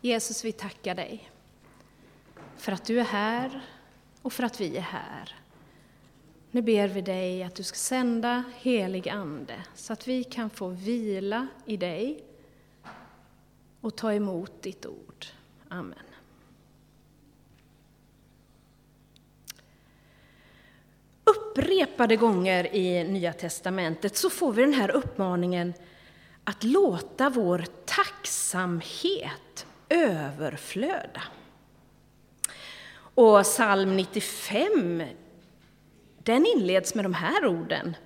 Jesus, vi tackar dig för att du är här och för att vi är här. Nu ber vi dig att du ska sända helig Ande så att vi kan få vila i dig och ta emot ditt ord. Amen. Upprepade gånger i Nya testamentet så får vi den här uppmaningen att låta vår tacksamhet överflöda. Och psalm 95 den inleds med de här orden.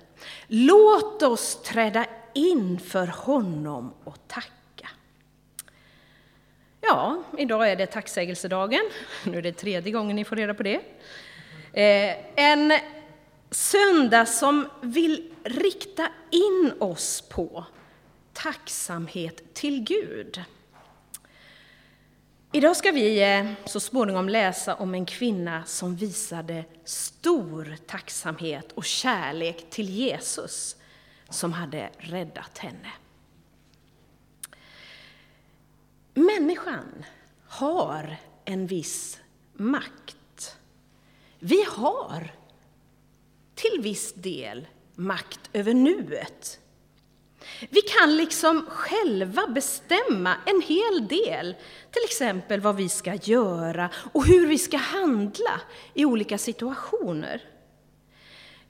Låt oss träda in för honom och tacka. Ja, idag är det tacksägelsedagen. Nu är det tredje gången ni får reda på det. Eh, en söndag som vill rikta in oss på tacksamhet till Gud. Idag ska vi eh, så småningom läsa om en kvinna som visade stor tacksamhet och kärlek till Jesus som hade räddat henne. Människan har en viss makt. Vi har till viss del makt över nuet. Vi kan liksom själva bestämma en hel del, till exempel vad vi ska göra och hur vi ska handla i olika situationer.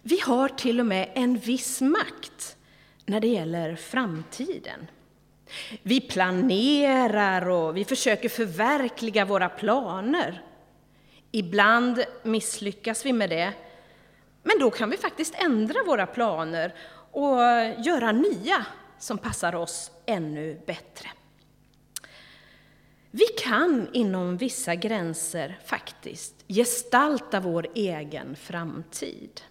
Vi har till och med en viss makt när det gäller framtiden. Vi planerar och vi försöker förverkliga våra planer. Ibland misslyckas vi med det, men då kan vi faktiskt ändra våra planer och göra nya som passar oss ännu bättre. Vi kan inom vissa gränser faktiskt gestalta vår egen framtid.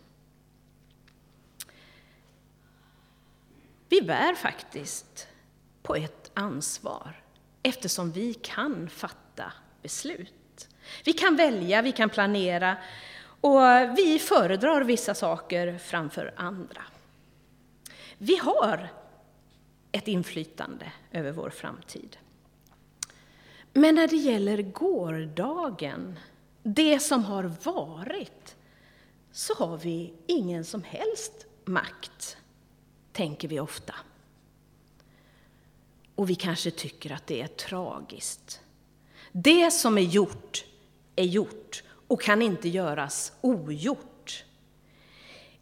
Vi bär faktiskt på ett ansvar eftersom vi kan fatta beslut. Vi kan välja, vi kan planera och vi föredrar vissa saker framför andra. Vi har ett inflytande över vår framtid. Men när det gäller gårdagen, det som har varit, så har vi ingen som helst makt, tänker vi ofta. Och vi kanske tycker att det är tragiskt. Det som är gjort är gjort och kan inte göras ogjort.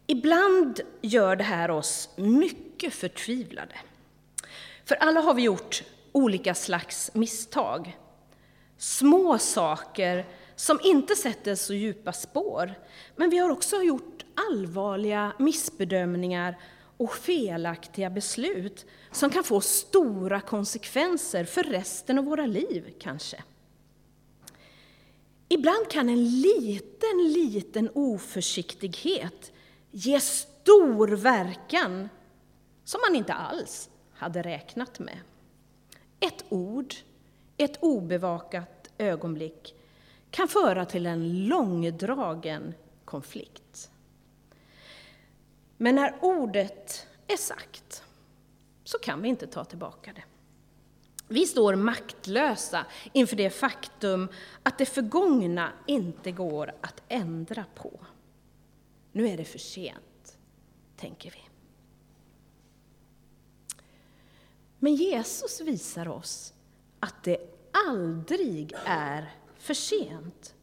Ibland gör det här oss mycket förtvivlade. För alla har vi gjort olika slags misstag. Små saker som inte sätter så djupa spår, men vi har också gjort allvarliga missbedömningar och felaktiga beslut som kan få stora konsekvenser för resten av våra liv, kanske. Ibland kan en liten, liten oförsiktighet ge stor verkan som man inte alls hade räknat med. Ett ord, ett obevakat ögonblick kan föra till en långdragen konflikt. Men när ordet är sagt så kan vi inte ta tillbaka det. Vi står maktlösa inför det faktum att det förgångna inte går att ändra på. Nu är det för sent, tänker vi. Men Jesus visar oss att det aldrig är för sent.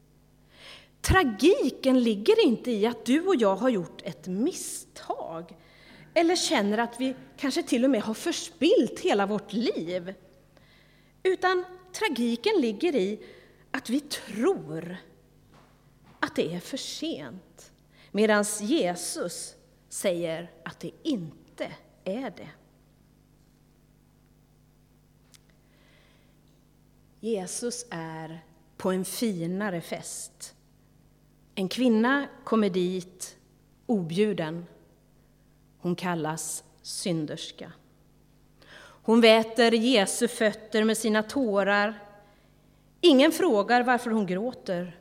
Tragiken ligger inte i att du och jag har gjort ett misstag eller känner att vi kanske till och med har förspilt hela vårt liv. Utan tragiken ligger i att vi tror att det är för sent medan Jesus säger att det inte är det. Jesus är på en finare fest. En kvinna kommer dit objuden. Hon kallas synderska. Hon väter Jesu fötter med sina tårar. Ingen frågar varför hon gråter.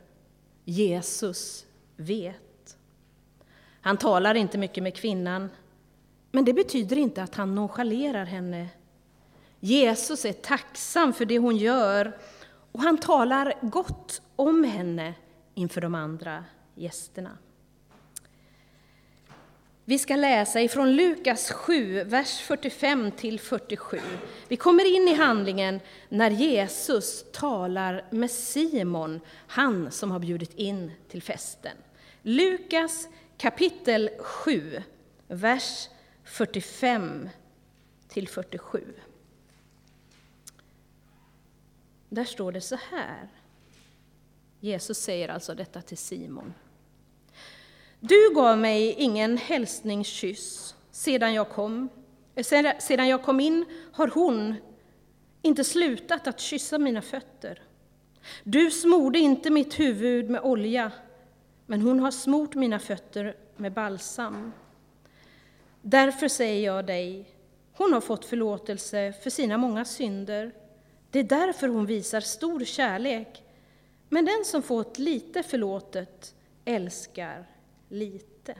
Jesus vet. Han talar inte mycket med kvinnan, men det betyder inte att han nonchalerar henne Jesus är tacksam för det hon gör och han talar gott om henne inför de andra gästerna. Vi ska läsa ifrån Lukas 7, vers 45 till 47. Vi kommer in i handlingen när Jesus talar med Simon, han som har bjudit in till festen. Lukas kapitel 7, vers 45 till 47. Där står det så här. Jesus säger alltså detta till Simon. Du gav mig ingen hälsningskyss sedan jag kom. Sedan jag kom in har hon inte slutat att kyssa mina fötter. Du smorde inte mitt huvud med olja, men hon har smort mina fötter med balsam. Därför säger jag dig, hon har fått förlåtelse för sina många synder. Det är därför hon visar stor kärlek. Men den som fått lite förlåtet älskar lite.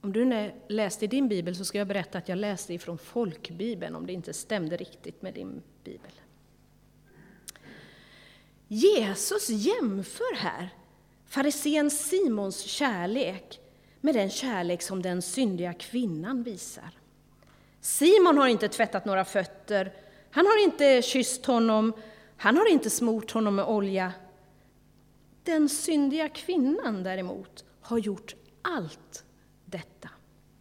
Om du läste i din bibel så ska jag berätta att jag läste ifrån folkbibeln om det inte stämde riktigt med din bibel. Jesus jämför här farisén Simons kärlek med den kärlek som den syndiga kvinnan visar. Simon har inte tvättat några fötter, han har inte kysst honom, han har inte smort honom med olja. Den syndiga kvinnan däremot har gjort allt detta.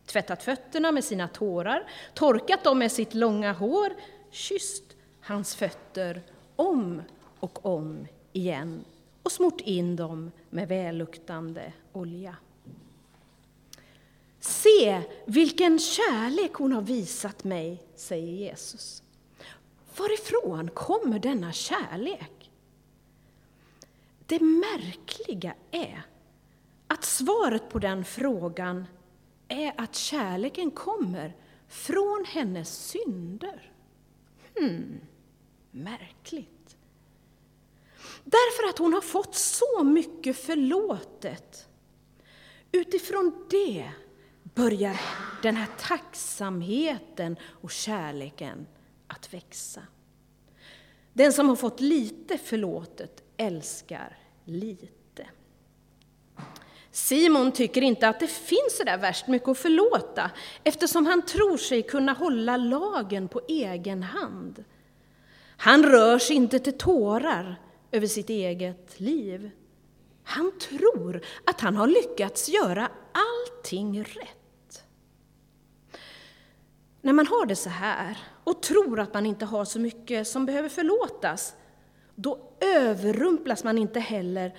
Tvättat fötterna med sina tårar, torkat dem med sitt långa hår, kysst hans fötter om och om igen och smort in dem med välluktande olja. Se vilken kärlek hon har visat mig, säger Jesus. Varifrån kommer denna kärlek? Det märkliga är att svaret på den frågan är att kärleken kommer från hennes synder. Hmm, märkligt. Därför att hon har fått så mycket förlåtet. Utifrån det börjar den här tacksamheten och kärleken att växa. Den som har fått lite förlåtet älskar lite. Simon tycker inte att det finns så där värst mycket att förlåta eftersom han tror sig kunna hålla lagen på egen hand. Han rör sig inte till tårar över sitt eget liv. Han tror att han har lyckats göra allting rätt. När man har det så här och tror att man inte har så mycket som behöver förlåtas, då överrumplas man inte heller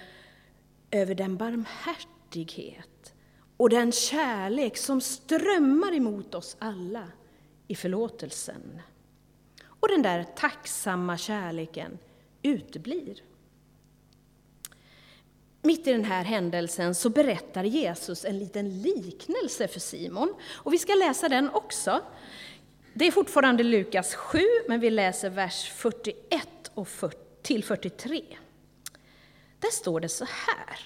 över den barmhärtighet och den kärlek som strömmar emot oss alla i förlåtelsen. Och den där tacksamma kärleken uteblir. Mitt i den här händelsen så berättar Jesus en liten liknelse för Simon. Och vi ska läsa den också. Det är fortfarande Lukas 7, men vi läser vers 41 och 40, till 43. Där står det så här.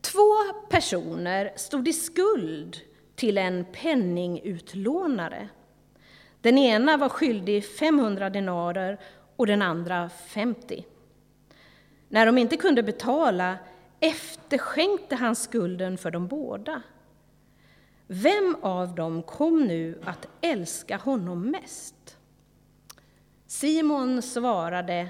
Två personer stod i skuld till en penningutlånare. Den ena var skyldig 500 denarer och den andra 50. När de inte kunde betala efterskänkte han skulden för de båda. Vem av dem kom nu att älska honom mest? Simon svarade,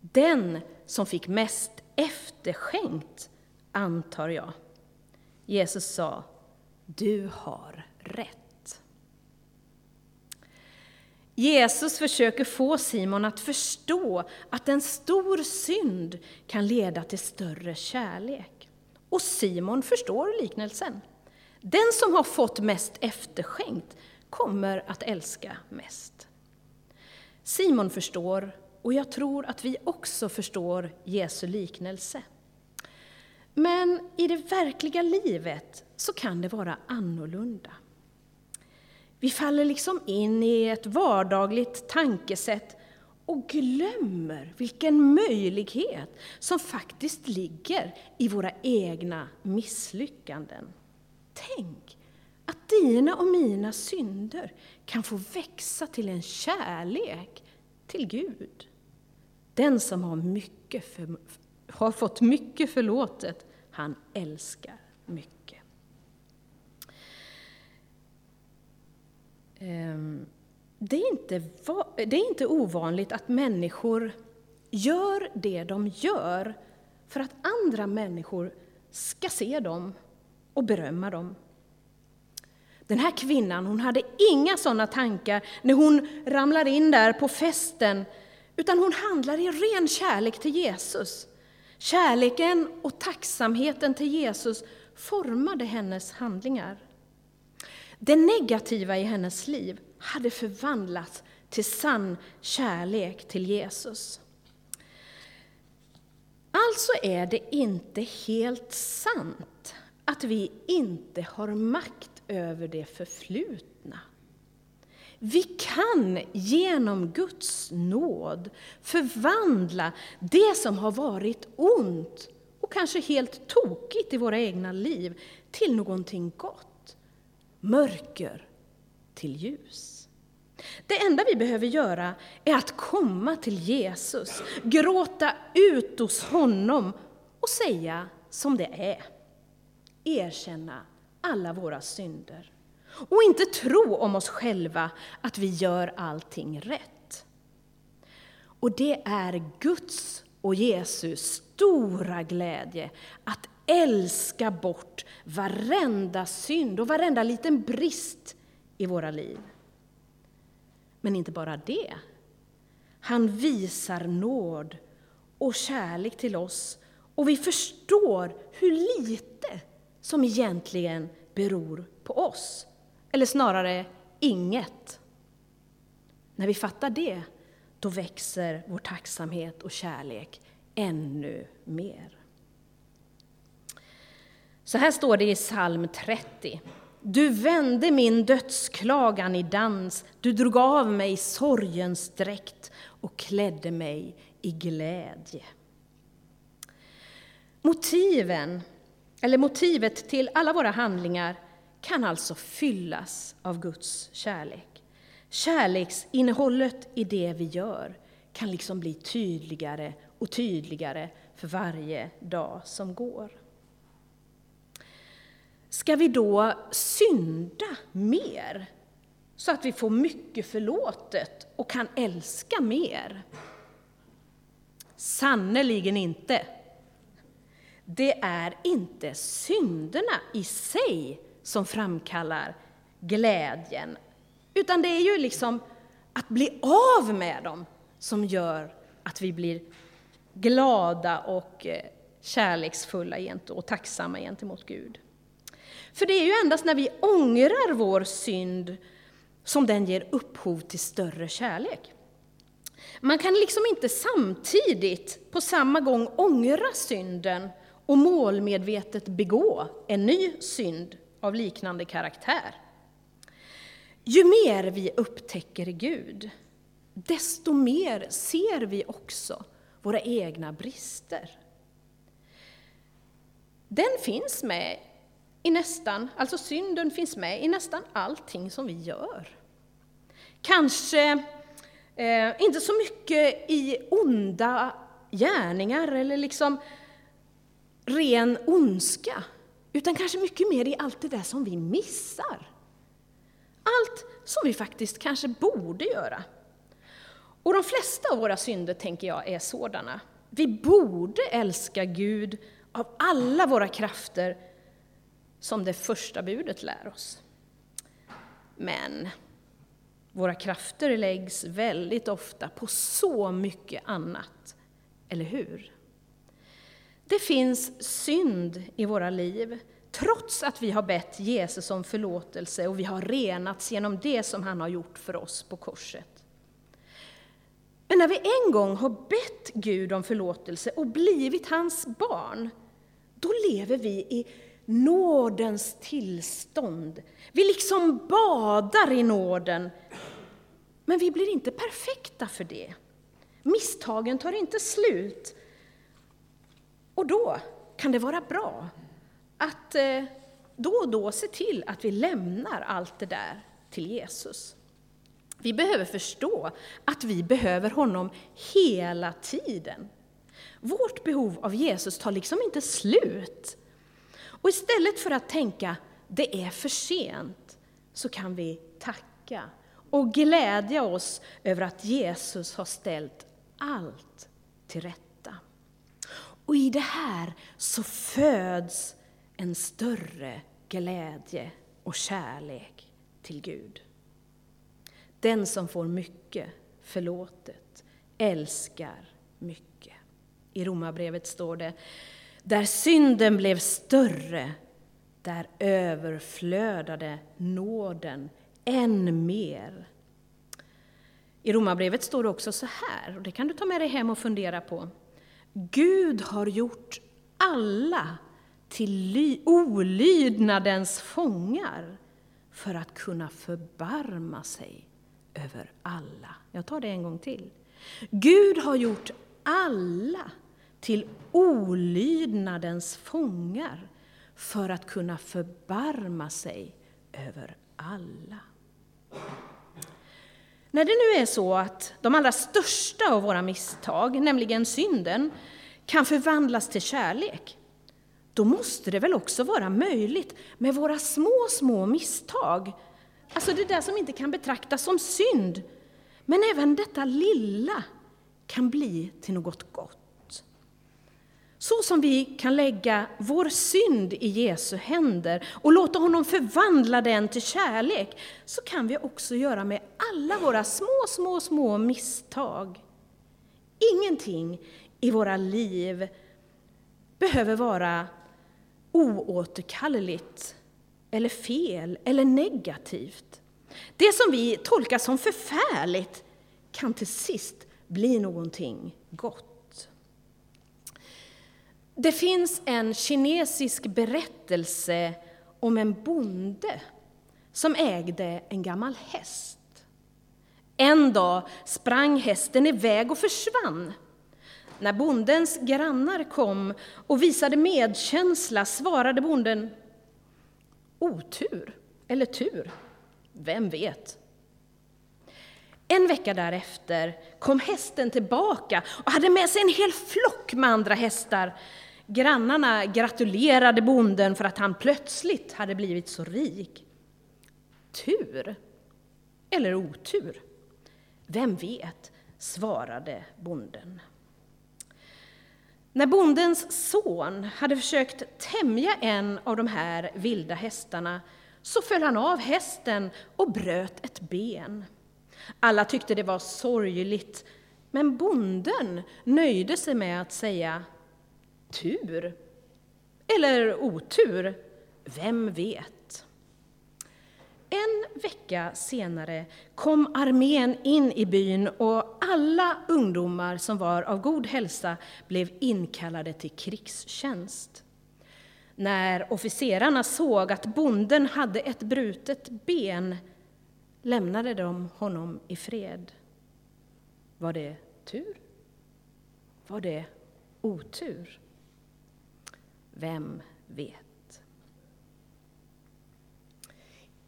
den som fick mest efterskänkt, antar jag. Jesus sa, du har rätt. Jesus försöker få Simon att förstå att en stor synd kan leda till större kärlek. Och Simon förstår liknelsen. Den som har fått mest efterskänkt kommer att älska mest. Simon förstår, och jag tror att vi också förstår Jesu liknelse. Men i det verkliga livet så kan det vara annorlunda. Vi faller liksom in i ett vardagligt tankesätt och glömmer vilken möjlighet som faktiskt ligger i våra egna misslyckanden. Tänk att dina och mina synder kan få växa till en kärlek till Gud. Den som har, mycket för, har fått mycket förlåtet, han älskar mycket. Ehm, det är, inte, det är inte ovanligt att människor gör det de gör för att andra människor ska se dem och berömma dem. Den här kvinnan hon hade inga sådana tankar när hon ramlar in där på festen, utan hon handlar i ren kärlek till Jesus. Kärleken och tacksamheten till Jesus formade hennes handlingar. Det negativa i hennes liv hade förvandlats till sann kärlek till Jesus. Alltså är det inte helt sant att vi inte har makt över det förflutna. Vi kan genom Guds nåd förvandla det som har varit ont och kanske helt tokigt i våra egna liv till någonting gott. Mörker till ljus. Det enda vi behöver göra är att komma till Jesus, gråta ut hos honom och säga som det är. Erkänna alla våra synder och inte tro om oss själva att vi gör allting rätt. Och det är Guds och Jesus stora glädje att älska bort varenda synd och varenda liten brist i våra liv. Men inte bara det. Han visar nåd och kärlek till oss och vi förstår hur lite som egentligen beror på oss. Eller snarare inget. När vi fattar det, då växer vår tacksamhet och kärlek ännu mer. Så här står det i psalm 30. Du vände min dödsklagan i dans, du drog av mig sorgens dräkt och klädde mig i glädje. Motiven eller motivet till alla våra handlingar kan alltså fyllas av Guds kärlek. Kärleksinnehållet i det vi gör kan liksom bli tydligare och tydligare för varje dag som går. Ska vi då synda mer så att vi får mycket förlåtet och kan älska mer? Sannerligen inte. Det är inte synderna i sig som framkallar glädjen, utan det är ju liksom att bli av med dem som gör att vi blir glada och eh, kärleksfulla och tacksamma gentemot Gud. För det är ju endast när vi ångrar vår synd som den ger upphov till större kärlek. Man kan liksom inte samtidigt på samma gång ångra synden och målmedvetet begå en ny synd av liknande karaktär. Ju mer vi upptäcker Gud, desto mer ser vi också våra egna brister. Den finns med i nästan, alltså synden finns med i nästan allting som vi gör. Kanske eh, inte så mycket i onda gärningar eller liksom ren ondska, utan kanske mycket mer i allt det där som vi missar. Allt som vi faktiskt kanske borde göra. Och de flesta av våra synder, tänker jag, är sådana. Vi borde älska Gud av alla våra krafter, som det första budet lär oss. Men våra krafter läggs väldigt ofta på så mycket annat, eller hur? Det finns synd i våra liv, trots att vi har bett Jesus om förlåtelse och vi har renats genom det som han har gjort för oss på korset. Men när vi en gång har bett Gud om förlåtelse och blivit hans barn, då lever vi i nådens tillstånd. Vi liksom badar i nåden, men vi blir inte perfekta för det. Misstagen tar inte slut, och då kan det vara bra att eh, då och då se till att vi lämnar allt det där till Jesus. Vi behöver förstå att vi behöver honom hela tiden. Vårt behov av Jesus tar liksom inte slut. Och istället för att tänka det är för sent, så kan vi tacka och glädja oss över att Jesus har ställt allt till rätta. Och i det här så föds en större glädje och kärlek till Gud. Den som får mycket förlåtet älskar mycket. I Romarbrevet står det, där synden blev större, där överflödade nåden än mer. I Romarbrevet står det också så här, och det kan du ta med dig hem och fundera på. Gud har gjort alla till olydnadens fångar för att kunna förbarma sig över alla. Jag tar det en gång till. Gud har gjort alla till olydnadens fångar för att kunna förbarma sig över alla. När det nu är så att de allra största av våra misstag, nämligen synden, kan förvandlas till kärlek, då måste det väl också vara möjligt med våra små, små misstag. Alltså det där som inte kan betraktas som synd. Men även detta lilla kan bli till något gott. Så som vi kan lägga vår synd i Jesu händer och låta honom förvandla den till kärlek, så kan vi också göra med alla våra små, små, små misstag. Ingenting i våra liv behöver vara oåterkalleligt eller fel eller negativt. Det som vi tolkar som förfärligt kan till sist bli någonting gott. Det finns en kinesisk berättelse om en bonde som ägde en gammal häst. En dag sprang hästen iväg och försvann. När bondens grannar kom och visade medkänsla svarade bonden otur eller tur, vem vet? En vecka därefter kom hästen tillbaka och hade med sig en hel flock med andra hästar. Grannarna gratulerade bonden för att han plötsligt hade blivit så rik. Tur? Eller otur? Vem vet, svarade bonden. När bondens son hade försökt tämja en av de här vilda hästarna så föll han av hästen och bröt ett ben. Alla tyckte det var sorgligt, men bonden nöjde sig med att säga tur. Eller otur, vem vet? En vecka senare kom armén in i byn och alla ungdomar som var av god hälsa blev inkallade till krigstjänst. När officerarna såg att bonden hade ett brutet ben lämnade de honom i fred. Var det tur? Var det otur? Vem vet?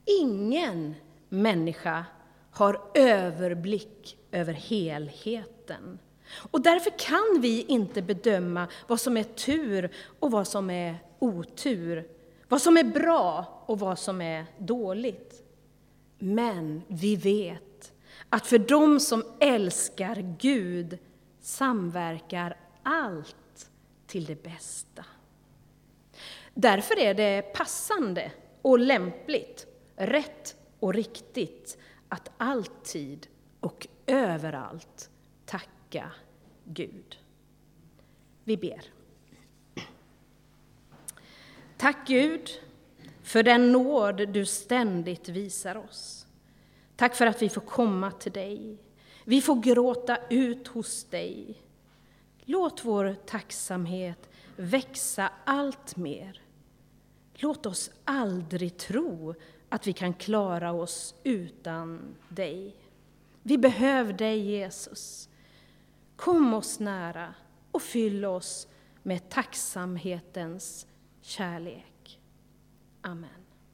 Ingen människa har överblick över helheten. Och därför kan vi inte bedöma vad som är tur och vad som är otur, vad som är bra och vad som är dåligt. Men vi vet att för dem som älskar Gud samverkar allt till det bästa. Därför är det passande och lämpligt, rätt och riktigt att alltid och överallt tacka Gud. Vi ber. Tack Gud för den nåd du ständigt visar oss. Tack för att vi får komma till dig. Vi får gråta ut hos dig. Låt vår tacksamhet växa allt mer. Låt oss aldrig tro att vi kan klara oss utan dig. Vi behöver dig, Jesus. Kom oss nära och fyll oss med tacksamhetens kärlek. Amen.